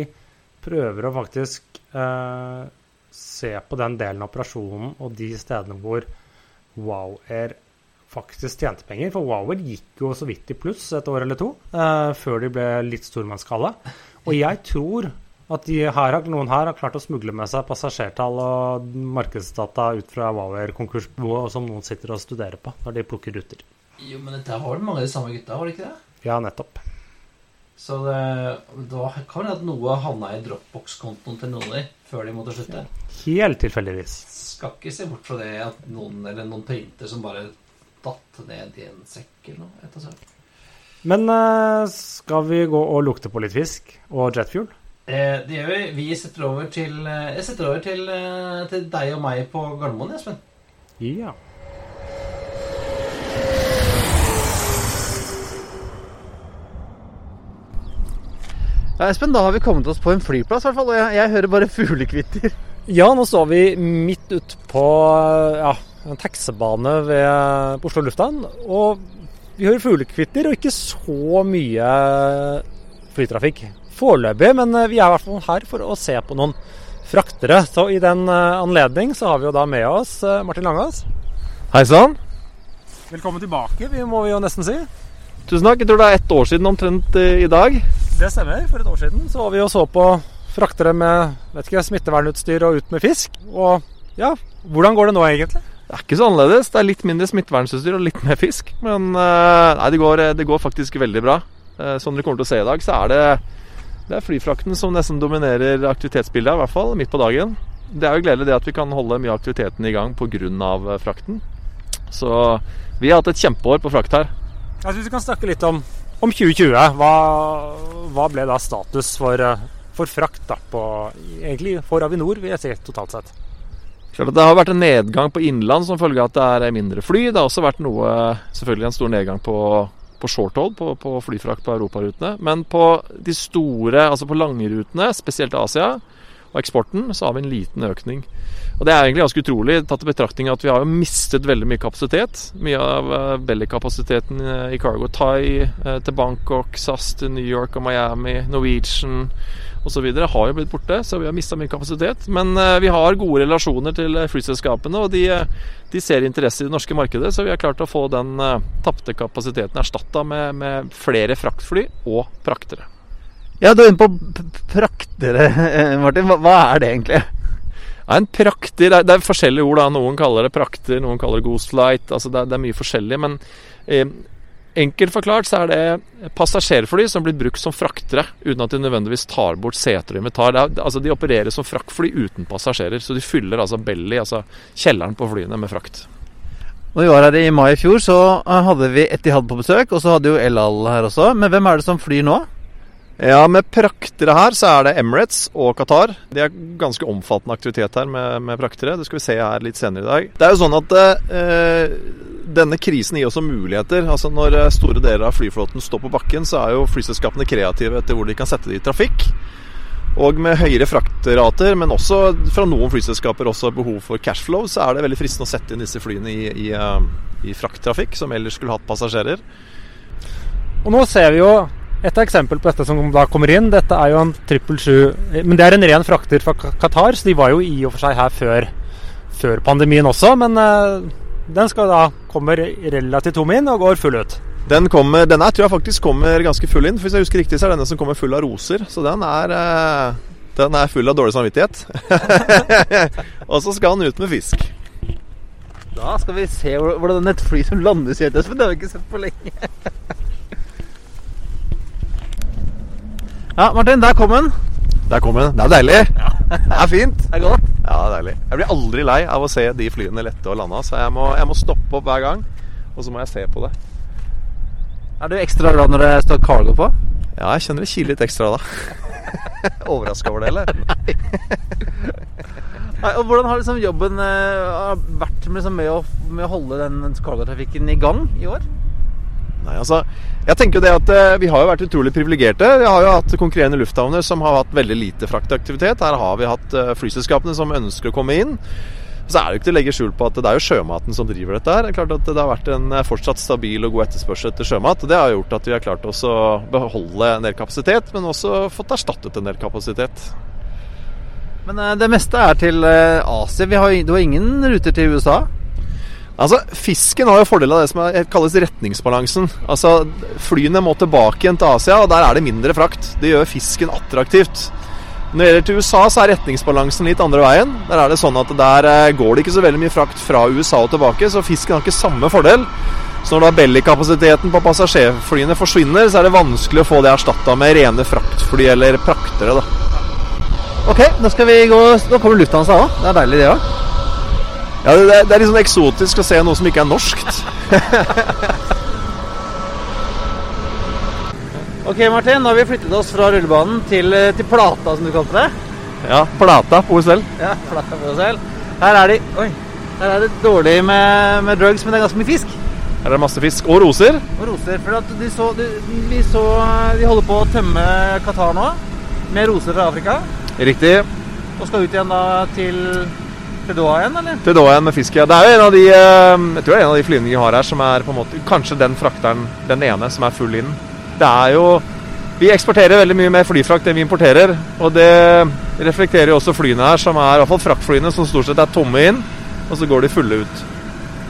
prøver å faktisk uh, se på den delen av operasjonen og de stedene hvor Wow Air faktisk tjente penger. For Wower gikk jo så vidt i pluss et år eller to, eh, før de ble litt stormannsgale. Og jeg tror at de her, noen her har klart å smugle med seg passasjertall og markedsdata ut fra Wower-konkursboet, som noen sitter og studerer på når de plukker ruter. Jo, men dette var vel mange av de samme gutta, var det ikke det? Ja, nettopp. Så det, da kan det at noe havna i Dropbox-kontoen til noen av de før de måtte slutte. Helt tilfeldigvis. Skal ikke se bort fra det at noen eller noen printer som bare datt ned i en sekk eller noe. Etter. Men eh, skal vi gå og lukte på litt fisk og jetfuel? Eh, det gjør vi. Vi setter over til eh, Jeg setter over til, eh, til deg og meg på Gardermoen, Espen. Ja. Ja, Espen, da har vi kommet oss på en flyplass, i hvert fall. Og jeg, jeg hører bare fuglekvitter. Ja, nå står vi midt ute på ja, en taxibane ved på Oslo lufthavn. Og vi hører fuglekvitter og ikke så mye flytrafikk foreløpig. Men eh, vi er i hvert fall her for å se på noen fraktere. Så i den eh, anledning så har vi jo da med oss eh, Martin Langås. Hei sann. Velkommen tilbake, vi må vi jo nesten si. Tusen takk. Jeg tror det er ett år siden omtrent i dag. Det stemmer. For et år siden så var vi og så på fraktere med vet ikke, smittevernutstyr og ut med fisk. Og ja, hvordan går det nå egentlig? Det er ikke så annerledes. Det er litt mindre smittevernutstyr og litt mer fisk. Men nei, det går, det går faktisk veldig bra. Som dere kommer til å se i dag, så er det, det er flyfrakten som nesten dominerer aktivitetsbildet, i hvert fall midt på dagen. Det er jo gledelig det at vi kan holde mye av aktiviteten i gang pga. Eh, frakten. Så vi har hatt et kjempeår på frakt her. Jeg hvis vi kan snakke litt om, om 2020, hva, hva, ble da status for, for frakt da, på, egentlig for Avinor, vil jeg si, totalt sett? Det har vært en nedgang på innland som følge av at det er mindre fly. Det har også vært noe, selvfølgelig en stor nedgang på, på shorthold, på, på flyfrakt på europarutene. Men på de store, altså på langrutene, spesielt Asia, og eksporten, så har vi en liten økning. Og Det er egentlig ganske utrolig, tatt i betraktning at vi har jo mistet veldig mye kapasitet. Mye av uh, Belly-kapasiteten i Cargo Thai uh, til Bangkok, SAS til New York og Miami, Norwegian osv. har jo blitt borte, så vi har mista mye kapasitet. Men uh, vi har gode relasjoner til flyselskapene, og de, de, ser interesse i det norske markedet. Så vi har klart å få den tapte kapasiteten erstatta med, med flere fraktfly og praktere. Ja, du er inne på praktere, Martin. Hva, hva, er det egentlig? Ja, en prakter, det er, det er, forskjellige ord. da, Noen kaller det prakter, noen kaller det ghostlight. altså Det er, det er mye forskjellig. Men eh, enkelt forklart så er det passasjerfly som blir brukt som fraktere, uten at de nødvendigvis tar bort seter og inventar. altså De opererer som fraktfly uten passasjerer. Så de fyller altså belly, altså kjelleren på flyene, med frakt. Når vi var her i mai i fjor, så eh, hadde vi Etihad på besøk, og så hadde jo El Al her også. Men hvem er det som flyr nå? Ja, Med praktere her så er det Emirates og Qatar. De har ganske omfattende aktivitet her med, med, praktere. Det skal vi se her litt senere i dag. Det er jo sånn at eh, denne krisen gir også muligheter. Altså Når eh, store deler av flyflåten står på bakken, så er jo flyselskapene kreative etter hvor de kan sette det i trafikk. Og med høyere fraktrater, men også fra noen flyselskaper også behov for cashflow, så er det veldig fristende å sette inn disse flyene i, i, eh, i frakttrafikk, som ellers skulle hatt passasjerer. Og nå ser vi jo et eksempel på dette som da kommer inn, dette er jo en 777 Men det er en ren frakter fra Qatar, så de var jo i og for seg her før, før pandemien også. Men uh, den skal da kommer relativt tom inn og går full ut. Den kommer, denne tror jeg faktisk kommer ganske full inn. For hvis jeg husker riktig, så er denne som kommer full av roser. Så den er, uh, den er full av dårlig samvittighet. og så skal den ut med fisk. Da skal vi se hvordan et fly som landes i Espen. Det har vi ikke sett på lenge. Ja, Martin, der kom den. Der kom den. Det er deilig. Ja. Det er fint. Det er godt. Ja, det er deilig. Jeg blir aldri lei av å se de flyene lette og lande. Så jeg må, jeg må, stoppe opp hver gang, og så må jeg se på det. Er du ekstra glad når det står cargo på? Ja, jeg kjenner det kiler litt ekstra da. Overraska over det, eller? Nei. og Hvordan har liksom jobben uh, vært med, liksom, med, å, med, å, holde den cargotrafikken i gang i år? Nei, altså, jeg tenker jo det at eh, Vi har jo vært utrolig privilegerte. Vi har jo hatt konkurrerende lufthavner som har hatt veldig lite fraktaktivitet. Her har vi hatt eh, flyselskapene som ønsker å komme inn. Så er det jo ikke til å legge skjul på at det er jo sjømaten som driver dette her. Det er klart at det har vært en eh, fortsatt stabil og god etterspørsel etter sjømat. Det har gjort at vi har klart oss å beholde en del kapasitet, men også fått erstattet en del kapasitet. Men det meste er til Asia. Vi har, du har ingen ruter til USA? Altså, Fisken har jo fordel av det som kalles retningsbalansen. Altså, Flyene må tilbake igjen til Asia, og der er det mindre frakt. Det gjør fisken attraktivt. Når det gjelder til USA, så er retningsbalansen litt andre veien. Der er det sånn at der eh, går det ikke så veldig mye frakt fra USA og tilbake, så fisken har ikke samme fordel. Så når da belly-kapasiteten på passasjerflyene forsvinner, så er det vanskelig å få det erstatta med rene fraktfly eller praktere. da. Ok, nå skal vi gå Nå kommer Lufthansa òg. Det er deilig, det òg. Ja, det, det, er litt sånn eksotisk å se noe som ikke er norskt. ok, Martin. Nå har vi flyttet oss fra rullebanen til, eh, til Plata, som du kalte det. Ja, Plata på OSL. Ja, Plata på OSL. Her er de Oi. Her er det dårlig med, med drugs, men det er ganske mye fisk. Her er det masse fisk. Og roser. Og roser, for de, så, de, vi så De holder på å tømme Qatar nå med roser fra Afrika. Riktig. Og skal ut igjen da til til Doha igjen, eller? Til Doha igjen med fisk, ja. Det er jo en av de eh, jeg tror det er en av de flyvningene vi har her som er på en måte kanskje den frakteren, den ene, som er full inn. Det er jo Vi eksporterer veldig mye mer flyfrakt enn vi importerer. Og det reflekterer jo også flyene her, som er i hvert fall fraktflyene, som stort sett er tomme inn, og så går de fulle ut.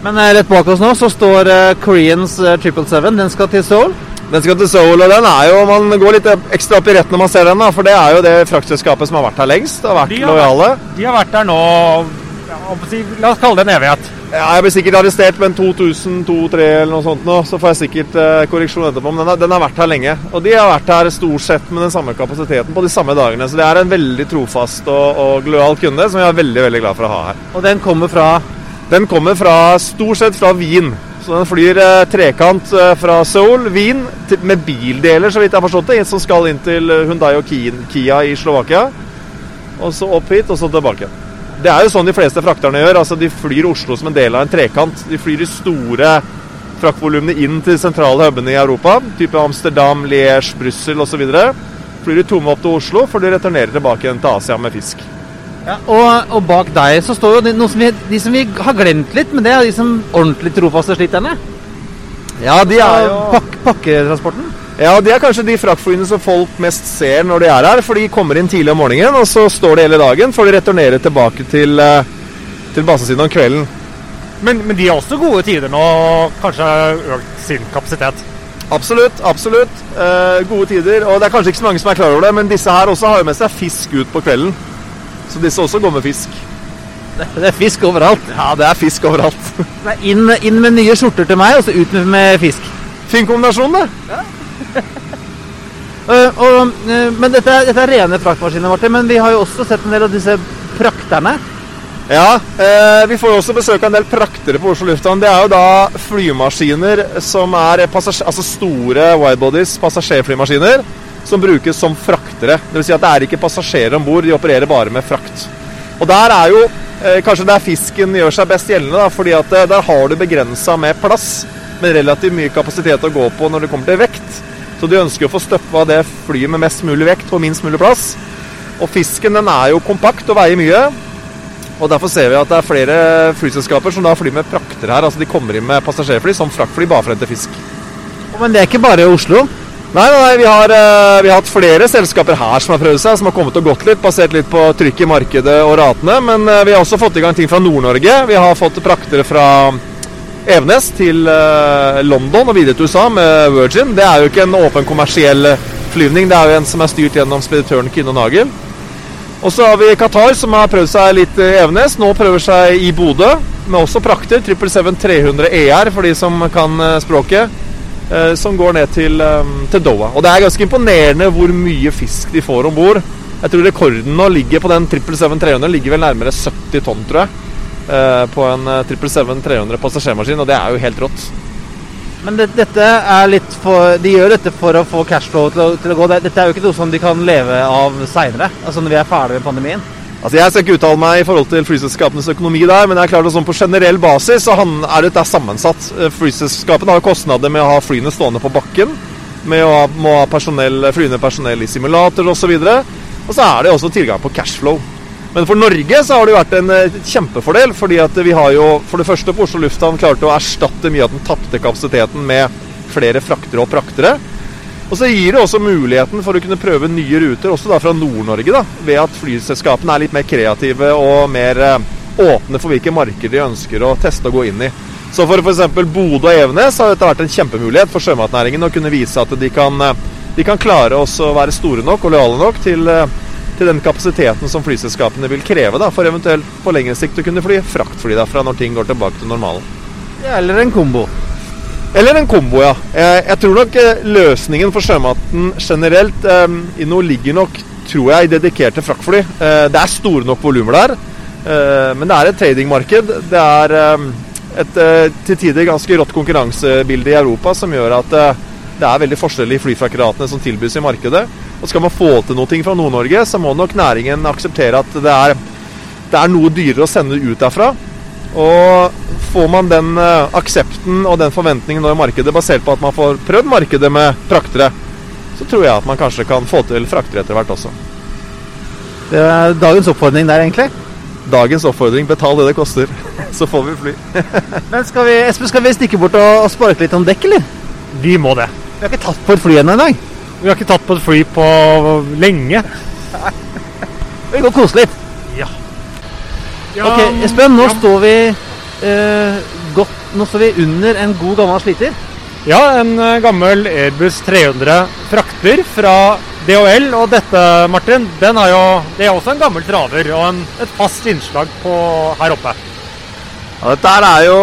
Men eh, rett bak oss nå så står eh, Koreans eh, 777. Den skal til Seoul. Den skal til Seoul, og den er jo Man går litt ekstra opp i rett når man ser den, da, for det er jo det fraktselskapet som har vært her lengst. og vært De har lojale. De har vært der nå La oss kalle det en evighet. Ja, jeg blir sikkert arrestert med en 2002-2003 eller noe sånt nå, så får jeg sikkert eh, korreksjon etterpå. Men den har, den har vært her lenge. Og de har vært her stort sett med den samme kapasiteten på de samme dagene. Så det er en veldig trofast og, og lojal kunde som jeg er veldig veldig glad for å ha her. Og den kommer fra Den kommer fra, stort sett fra Wien. Så den flyr eh, trekant eh, fra Seoul, Wien, til, med bildeler, så vidt jeg har forstått det, som skal inn til Hundai Hyundai og Kia i Slovakia. Og så opp hit, og så tilbake. Det er jo sånn de fleste frakterne gjør. altså De flyr Oslo som en del av en trekant. De flyr de store fraktvolumene inn til sentrale hubene i Europa, type Amsterdam, Liège, Brussel osv. Flyr de tomme opp til Oslo for de returnerer tilbake igjen til Asia med fisk. ja, og, og bak deg så står jo de, noe som vi, de som vi har glemt litt, men det er de som ordentlig trofaste sliterne. Ja, de er jo Pak pakketransporten. Ja, Det er kanskje de fraktflyene som folk mest ser når de er her. For de kommer inn tidlig om morgenen, og så står de hele dagen før de returnerer tilbake til, eh, til basen sin om kvelden. Men, men de har også gode tider nå, og kanskje økt sin kapasitet. Absolutt. absolutt. Eh, gode tider. Og det er kanskje ikke så mange som er klar over det, men disse her også har jo med seg fisk ut på kvelden. Så disse også går med fisk. Det er fisk overalt. Ja, det er fisk overalt. Det er inn, inn med nye skjorter til meg, og så ut med, med fisk. fin kombinasjon, det. Øh, og, øh, men dette, er- dette er rene fraktmaskiner, Martin. Men vi har jo også sett en del av disse prakterne. Ja, eh, vi får jo også besøk av en del praktere på Oslo lufthavn. Det er jo da flymaskiner som er altså store widebodies, passasjerflymaskiner, som brukes som fraktere. Vil si at det er ikke passasjerer om bord, de opererer bare med frakt. Og der er jo eh, kanskje der fisken gjør seg best gjeldende, da, fordi at eh, der har du begrensa med plass, men relativt mye kapasitet å gå på når det kommer til vekt. Så de ønsker å få støppa det flyet med mest mulig vekt på minst mulig plass. Og fisken den er jo kompakt og veier mye. Og Derfor ser vi at det er flere flyselskaper som da flyr med prakter her. Altså De kommer inn med passasjerfly som fraktfly bare for å hente fisk. Men det er ikke bare i Oslo. Nei, nei, vi, har, eh, vi har hatt flere selskaper her som har prøvd seg, som har kommet og gått litt, basert litt på trykk i markedet og ratene. Men eh, vi har også fått i gang ting fra Nord-Norge. Vi har fått praktere fra Evenes til eh, London og videre til USA med Virgin. Det er jo ikke en åpen kommersiell eh, flyvning, det er jo en som er styrt gjennom speditøren Kine Nagel. Og så har vi Qatar, som har prøvd seg litt i Evenes. Nå prøver seg i Bodø, med også prakter. 777-300 ER, for de som kan eh, språket. eh, Som går ned til, eh, til Doha. Og det er ganske imponerende hvor mye fisk de får om bord. Jeg tror rekorden nå ligger på den 777-300 ligger vel nærmere 70 tonn, tror jeg. Eh, På en eh, 777-300 passasjermaskin, og det er jo helt rått. Men det, dette er litt for De gjør dette for å få cashflow til, å- til å gå. Dette er jo ikke noe som de kan leve av seinere, altså når vi er ferdig med pandemien. Altså Jeg skal ikke uttale meg i forhold til flyselskapenes økonomi der, men jeg er klart at sånn på generell basis så han- er dette det er sammensatt. Eh, Flyselskapene har kostnader med å ha flyene stående på bakken, med å ha, må ha personell, flyende personell i simulator osv. Og så er det også tilgang på cashflow. Men for Norge så har det jo vært en eh, kjempefordel, fordi at vi har jo for det første på Oslo lufthavn klart å erstatte mye av den tapte kapasiteten med flere fraktere og praktere. Og så gir det også muligheten for å kunne prøve nye ruter, også da fra Nord-Norge, da, ved at flyselskapene er litt mer kreative og mer eh, åpne for hvilke markeder de ønsker å teste og gå inn i. Så for f.eks. Bodø og Evenes har dette vært en kjempemulighet for sjømatnæringen å kunne vise at de kan, eh, de kan klare oss å være store nok og lojale nok til, til den kapasiteten som flyselskapene vil kreve da, for eventuelt på lengre sikt å kunne fly fraktfly derfra når ting går tilbake til normalen. Ja, eller en kombo. Eller en kombo, ja. Jeg, jeg tror nok eh, løsningen for sjømaten generelt eh, i noe ligger nok, tror jeg, i dedikerte fraktfly. Eh, det er store nok volumer der, eh, men det er et tradingmarked. Det er eh, et eh, til tider ganske rått konkurransebilde i Europa som gjør at eh, det er veldig forskjellige flyfrakkeratene som tilbys i markedet. Og skal man få til noe fra Nord-Norge, så må nok næringen akseptere at det er, det er noe dyrere å sende ut derfra. Og får man den eh, aksepten og den forventningen nå i markedet basert på at man får prøvd markedet med fraktere, så tror jeg at man kanskje kan få til fraktere etter hvert også. Det er dagens oppfordring der, egentlig. Dagens oppfordring betal det det koster, så får vi fly. Men skal vi, Espen, skal vi stikke bort og, og sparke litt om dekk, eller? Vi må det. Vi har ikke tatt på et fly ennå i dag. Vi har ikke tatt på et fly på lenge. Vi går og koser litt. Ja. Ok, Espen, nå står vi eh, godt Nå står vi under en god gammel sliter. Ja, en eh, gammel Airbus 300 frakter fra DHL. Og dette, Martin, den er jo, det er også en gammel traver og en, et fast innslag på her oppe. Ja, dette her er jo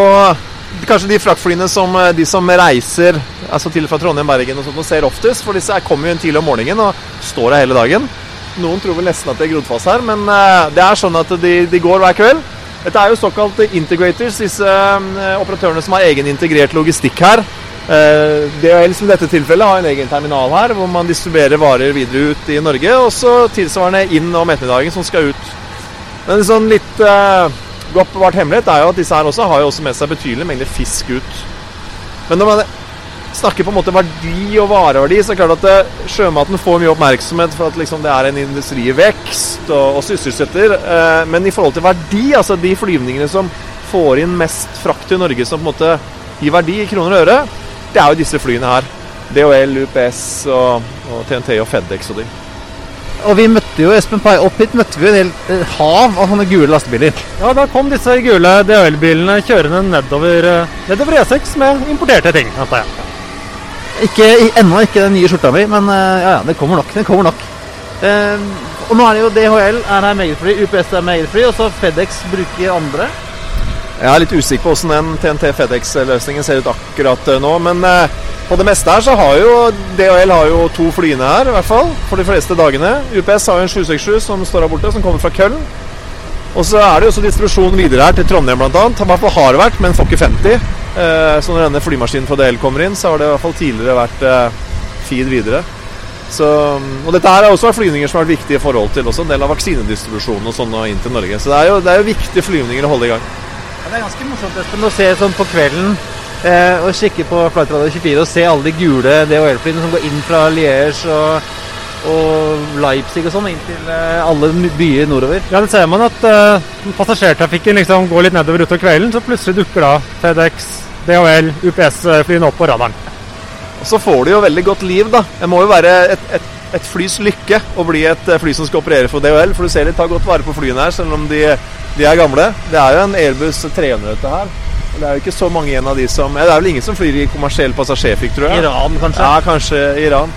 kanskje de fraktflyene som eh, de som reiser altså til fra Trondheim, Bergen og sånt, og ser oftest. For disse kommer jo inn tidlig om morgenen og står her hele dagen. Noen tror vel nesten at det er grodd fast her, men eh, det er sånn at de, de går hver kveld. Dette er jo såkalt integrators, disse eh, operatørene som har egen integrert logistikk her. DHL som i dette tilfellet har en egen terminal her, hvor man distribuerer varer videre ut i Norge. Og så tilsvarende inn om ettermiddagen som skal ut. Men en sånn litt godt bevart hemmelighet er jo at disse her også har jo også med seg betydelige mengder fisk ut. Men når man snakker på en måte verdi og vareverdi, så er det klart at sjømaten får mye oppmerksomhet for at liksom det er en industri i vekst og, og sysselsetter. Eh, men i forhold til verdi, altså de flyvningene som får inn mest frakt til Norge som på en måte gir verdi i kroner og øre, det er jo disse flyene her. DHL, UPS og, og TNT og Fedex og de. Og vi møtte jo Espen Pai opp hit møtte vi en hel eh, hav av sånne gule lastebiler. Ja, da kom disse gule DHL-bilene kjørende nedover, eh, nedover E6 med importerte ting, antar jeg. Ikke, ennå ikke den nye skjorta mi, men eh, ja, ja, det kommer nok. Det kommer nok. Eh, og nå er det jo DHL er her meget eget fly, UPS er meget eget fly, og så Fedex bruker andre. Jeg er litt usikker på hvordan den TNT Fedex-løsningen ser ut akkurat eh, nå. Men eh, på det meste her så har jo DHL har jo to flyene her, i hvert fall. For de fleste dagene. UPS har jo en 767 som står her borte, som kommer fra Köln. Og så er det jo også distribusjon videre her til Trondheim bl.a. I hvert fall har det vært, men får ikke 50. Eh, så når denne flymaskinen fra DHL kommer inn, så har det i hvert fall tidligere vært feed videre. Så, og dette her har også vært flyvninger som har vært viktige i forhold til også en del av vaksinedistribusjonen og sånn inn til Norge. Så det er jo, det er jo viktige flyvninger å holde i gang. Ja, det er ganske morsomt Espen, å se sånn på kvelden eh, og kikke på Flight Radio 24 og se alle de gule DHL-flyene som går inn fra Liège og, og Leipzig og sånn inn til eh, alle byer nordover. Ja, det ser man at eh, passasjertrafikken liksom går litt nedover utover kvelden, så plutselig dukker da FedEx, DHL, UPS-flyene opp på radaren. Og så får de jo veldig godt liv, da. Det må jo være et, et, et flys lykke å bli et eh, fly som skal operere for DHL. For du ser de tar godt vare på flyene her, selv om de, de er gamle. Det er jo en Airbus 300 dette her. Det er jo ikke så mange igjen av de som ja, Det er vel ingen som flyr i kommersiell passasjerflyk, tror jeg. Iran, kanskje. Ja, kanskje Iran.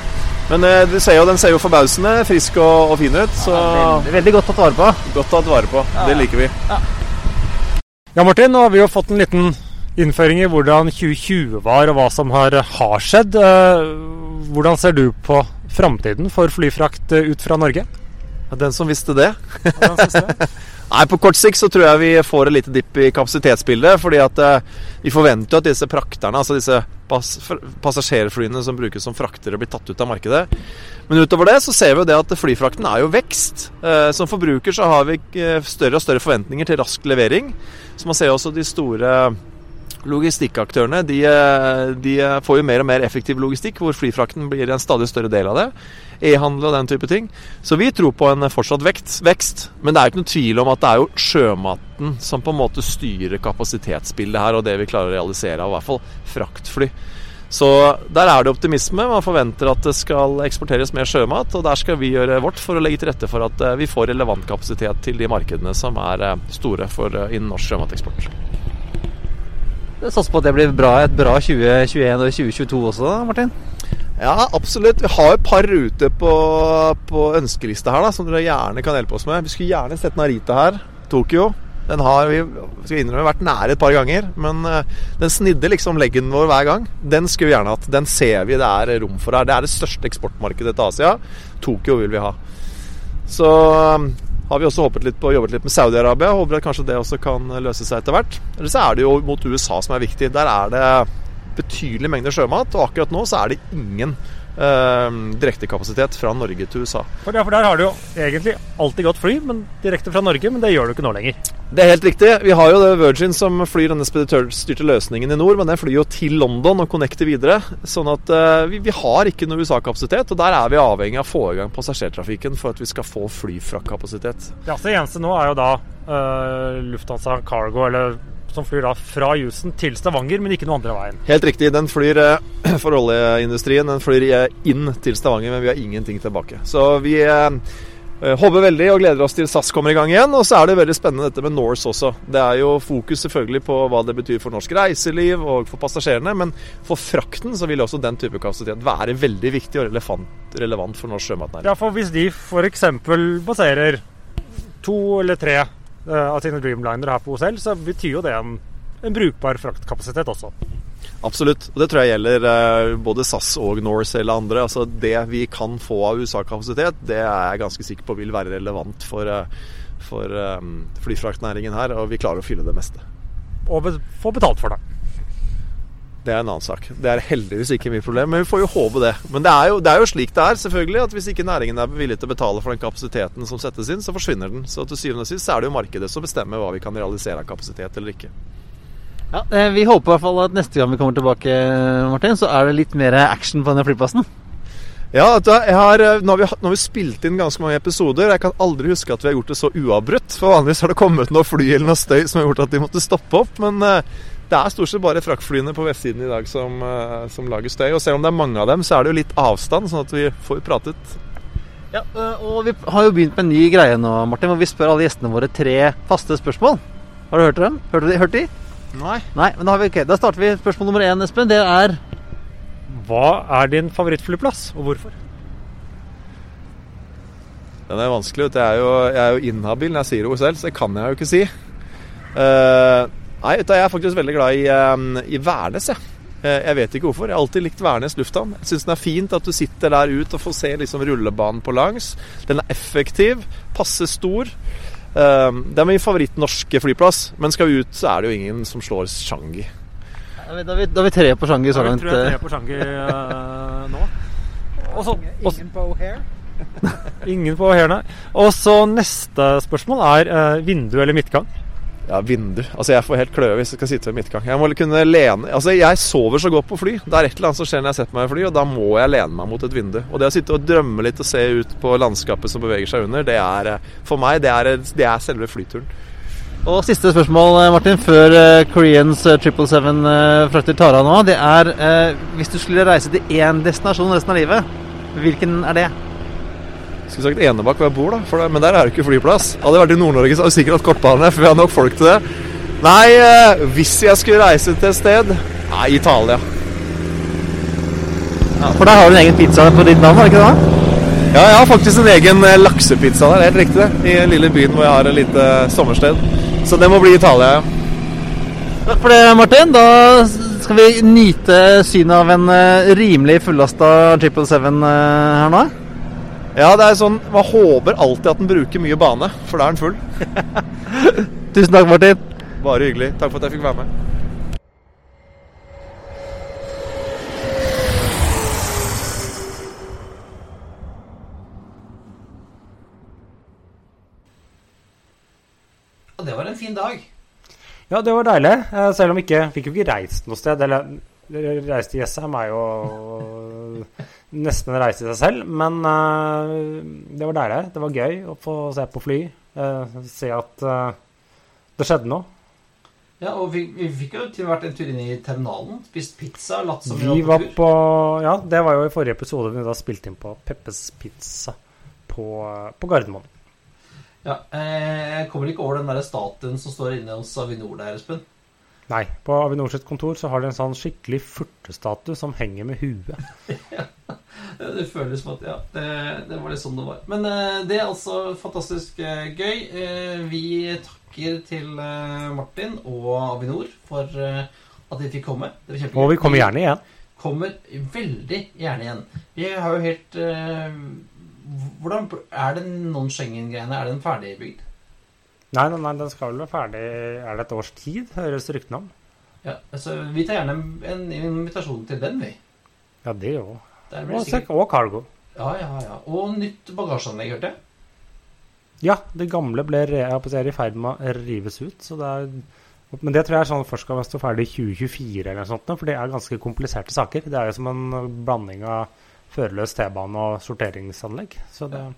Men eh, du ser jo, den ser jo forbausende frisk og, og fin ut. Så Veldig, veldig godt tatt vare på. godt tatt vare på. Det liker vi. Ja, Martin, nå har vi jo fått en liten innføring i hvordan 2020 var, og hva som har, har skjedd. Eh, Hvordan ser du på framtiden for flyfrakt eh, ut fra Norge? Ja, Den som visste det. Du det? Nei, På kort sikt så tror jeg vi får et lite dipp i kapasitetsbildet. fordi at eh, vi forventer at disse prakterne, altså disse pass passasjerflyene som brukes som fraktere, blir tatt ut av markedet. Men utover det så ser vi jo det at flyfrakten er jo vekst. Eh, som forbruker så har vi større og større forventninger til rask levering. Så man ser også de store logistikkaktørene de, eh, de eh, får jo mer og mer effektiv logistikk, hvor flyfrakten blir en stadig større del av det. E-handel og den type ting. Så vi tror på en fortsatt vekst, vekst. Men det er jo ikke noe tvil om at det er jo sjømaten som på en måte styrer kapasitetsbildet her, og det vi klarer å realisere av i hvert fall fraktfly. Så der er det optimisme. Man forventer at det skal eksporteres mer sjømat, og der skal vi gjøre vårt for å legge til rette for at eh, vi får relevant kapasitet til de markedene som er eh, store for eh, innen norsk sjømateksport. Satser på at det blir bra, et bra 2021 og 2022 også, da, Martin. Ja, absolutt. Vi har et par ruter på, på ønskelista her da, som dere gjerne kan hjelpe oss med. Vi skulle gjerne sett Narita her. Tokyo. Den har vi skal innrømme, vært nære et par ganger, men eh, den snidde liksom leggen vår hver gang. Den skulle vi gjerne hatt. Den ser vi det er rom for her. Det er det største eksportmarkedet til Asia. Tokyo vil vi ha. Så har vi også håpet litt på, jobbet litt med Saudi-Arabia. Håper at kanskje det også kan løse seg etter hvert. Eller så er det jo mot USA som er viktig. Der er det betydelige mengder sjømat, og akkurat nå så er det ingen direktekapasitet fra Norge til USA. For, ja, for der har du jo egentlig alltid gått fly, men direkte fra Norge, men det gjør du ikke nå lenger. Det er helt riktig. Vi har jo det Virgin som flyr denne speditørstyrte løsningen i nord, men den flyr jo til London og connecter videre. Sånn at eh, vi, vi har ikke noe USA-kapasitet, og der er vi avhengig av å få i gang passasjertrafikken for at vi skal få flyfraktkapasitet. Ja, så Det eneste nå er jo da eh, Lufthansa Cargo, eller som flyr da fra Houston til Stavanger, men ikke noe andre veien. Helt riktig. Den flyr eh, for oljeindustrien. Den flyr inn til Stavanger, men vi har ingenting tilbake. Så vi eh, Eh, håper veldig og gleder oss til SAS kommer i gang igjen. Og så er det veldig spennende dette med Norse også. Det er jo fokus selvfølgelig på hva det betyr for norsk reiseliv og for passasjerene, men for frakten så vil også den type kapasitet være veldig viktig og relevant, relevant for norsk sjømatnæring. Ja, for hvis de f.eks. baserer to eller tre av sine Dreamliner her på OSL, så betyr jo det en, en brukbar fraktkapasitet også. Absolutt. Og det tror jeg gjelder eh, både SAS og Norse eller andre. Altså Det vi kan få av USA-kapasitet, det er jeg ganske sikker på vil være relevant for, eh, for flyfraktnæringen her. Og vi klarer å fylle det meste. Og få betalt for det. Det er en annen sak. Det er heldigvis ikke mitt problem, men vi får jo håpe det. Men det er jo, det er jo slik det er, selvfølgelig. At hvis ikke næringen er villig til å betale for den kapasiteten som settes inn, så forsvinner den. Så til syvende og sist er det jo markedet som bestemmer hva vi kan realisere av kapasitet eller ikke. Ja, eh, Vi håper i hvert fall at neste gang vi kommer tilbake, Martin, så er det litt mer action på denne flyplassen. Ja, har, eh, nå, har vi, nå, har vi, spilt inn ganske mange episoder. Jeg kan aldri huske at vi har gjort det så uavbrutt. For vanligvis har det kommet noe fly eller noe støy som har gjort at de måtte stoppe opp. Men det er stort sett bare fraktflyene på vestsiden i dag som, uh, som, lager støy. Og selv om det er mange av dem, så er det jo litt avstand, sånn at vi får pratet. Ja, og vi har jo begynt med en ny greie nå, Martin, hvor vi spør alle gjestene våre tre faste spørsmål. Har du hørt dem? Hørte de? Hørt de? Nei. Nei, men da, vi, okay, da starter vi spørsmål nummer én, Espen. Det er Hva er din favorittflyplass, og hvorfor? Den er vanskelig. Jeg er jo, jeg er jo inhabil når jeg sier det selv, så det kan jeg jo ikke si. Uh, nei, jeg er faktisk veldig glad i, um, i Værnes, jeg. Uh, jeg vet ikke hvorfor. Jeg har alltid likt Værnes lufthavn. Jeg syns den er fint at du sitter der ut og får se liksom rullebanen på langs. Den er effektiv, passe stor. Ehm, det er min favoritt-norske flyplass, men skal vi ut, så er det jo ingen som slår Shangi. Da er vi, tre på Shangi så langt. Da er tre på Shangi uh, nå. Også, ingen på O'Hare? ingen på O'Hare, nei. Og så neste spørsmål er uh, vindu eller midtgang? Ja, vindu. Altså, jeg får helt kløe hvis jeg skal sitte ved midtgang. Jeg må kunne lene Altså, jeg sover så godt på fly. Det er et eller annet som skjer når jeg setter meg i fly, og da må jeg lene meg mot et vindu. Og det å sitte og drømme litt og se ut på landskapet som beveger seg under, det er eh, For meg, det er, det er selve flyturen. Og siste spørsmål, eh, Martin, før Koreans uh, 777 uh, frakter tar av nå. Det er hvis du skulle reise til én destinasjon resten av livet, hvilken er det? Skulle sagt Enebakk hvor jeg bor, da. Det, men der er det ikke flyplass. Hadde jeg vært i Nord-Norge, så hadde jeg sikkert hatt kortbane, for vi har nok folk til det. Nei, eh, hvis jeg skulle reise til et sted Nei, Italia. Ja, for der har du en egen pizza på ditt navn, har du ikke det? Ja, jeg har faktisk en egen eh, laksepizza der, helt riktig. I den lille byen hvor jeg har et lite sommersted. Så det må bli Italia, ja. Takk for det, Martin. Da skal vi nyte synet av en rimelig fullasta 777 uh, her nå. Ja, det er sånn Man håper alltid at den bruker mye bane, for da er den full. Tusen takk, Martin. Bare hyggelig. Takk for at jeg fikk være med. Det var en fin dag. Ja, det var deilig. Eh, selv om ikke fikk jo ikke reist noe sted. Eller reiste til Jessheim er jo nesten en reise i seg selv. Men uh, det var deilig. Det var gøy å få se på fly. Uh, se at uh, det skjedde noe. Ja, og vi, vi fikk jo til vært en tur inn i terminalen. Spist pizza. Latt som vi, vi var på, tur. Ja, det var jo i forrige episode vi da spilte inn på Peppes Pizza på, på Gardermoen. Ja, jeg kommer ikke over den der statuen som står inne hos Avinor der, Espen. Nei, på Avinor sitt kontor så har de en sånn skikkelig furtestatue som henger med huet. det føles som at Ja, det, det, var litt sånn det var. Men uh, det er altså fantastisk uh, gøy. Uh, vi takker til Martin og Avinor for at de fikk komme. Og vi kommer gjerne igjen. Kommer veldig gjerne igjen. Vi har jo helt Hvordan Er det non-Schengen-greiene? Er den ferdigbygd? Nei, nei, nei, den skal vel være ferdig Er det et års tid, høres ryktene om? Ja, altså, Vi tar gjerne en invitasjon til den, vi. Ja, det òg. Og, og cargo. Ja, ja, ja. Og nytt bagasjeanlegg, hørte jeg. Ja, det gamle ble er i ferd med å rives ut. Så det er, men det tror jeg er sånn først skal stå ferdig i 2024, eller noe sånt, for det er ganske kompliserte saker. Det er jo som en blanding av førerløs T-bane og sorteringsanlegg. Så det ja.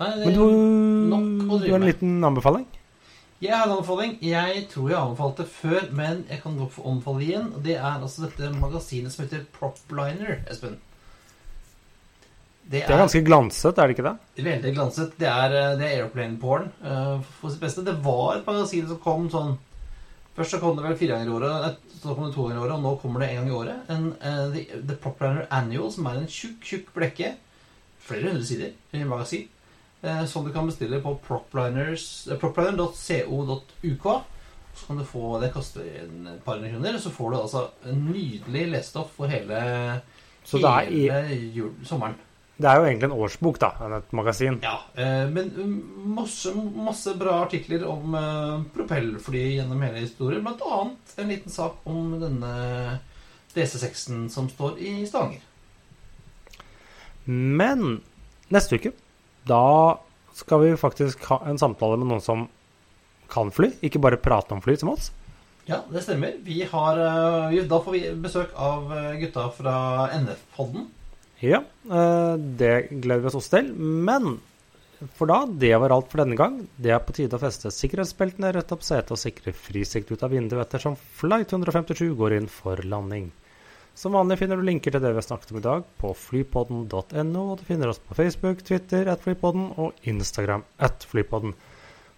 Nei, Men du, du har en liten anbefaling? Jeg har en anbefaling. Jeg tror jeg anbefalte før, men jeg kan nok få anbefale igjen. Det er altså dette magasinet som heter Propliner, Espen. Det Det er ganske glanset, er det ikke det? Veldig glanset. Det er, eh, det er airplane porn uh, for sitt beste. Det var et magasin som kom sånn Først så kom det vel fire ganger i året, et- så kom det to ganger i året, og nå kommer det en gang i året. En, uh, the, the Propliner Annual, som er en tjukk, tjukk blekke. Flere hundre sider i magasin. Eh, Som du kan bestille på eh, propliner.co.uk. Så kan du få Det koster en par hundre kroner. Så får du altså en nydelig lesestoff for hele, Så er, i, jul, sommeren. det er jo egentlig en årsbok, da, enn et magasin. Ja, eh, men um, masse, masse bra artikler om eh, propellfly gjennom hele historien. Blant annet en liten sak om denne DC6-en som står i Stavanger. Men neste uke, da skal vi faktisk ha en samtale med noen som kan fly, ikke bare prate om fly som oss. Ja, det stemmer. Vi har, eh, da får vi besøk av eh, gutta fra NF-podden. Ja, eh, det gleder vi oss også til. Men for da, det var alt for denne gang. Det er på tide å feste sikkerhetsbeltene, rette opp setet og sikre frisikt ut av vinduet ettersom flight 157 går inn for landing. Som vanlig finner du linker til det vi har snakket om i dag på flypodden.no, og du finner oss på Facebook, Twitter at flypodden og Instagram at flypodden.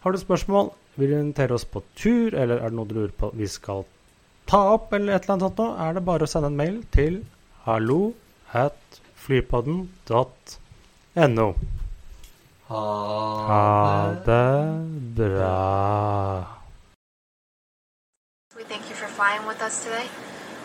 Har du spørsmål, vil du invitere oss på tur, eller er det noe du lurer på vi skal ta opp, eller et eller annet sånt noe, er det bare å sende en mail til hallo at flypodden.no. Ha det bra. We thank you for flying with us today.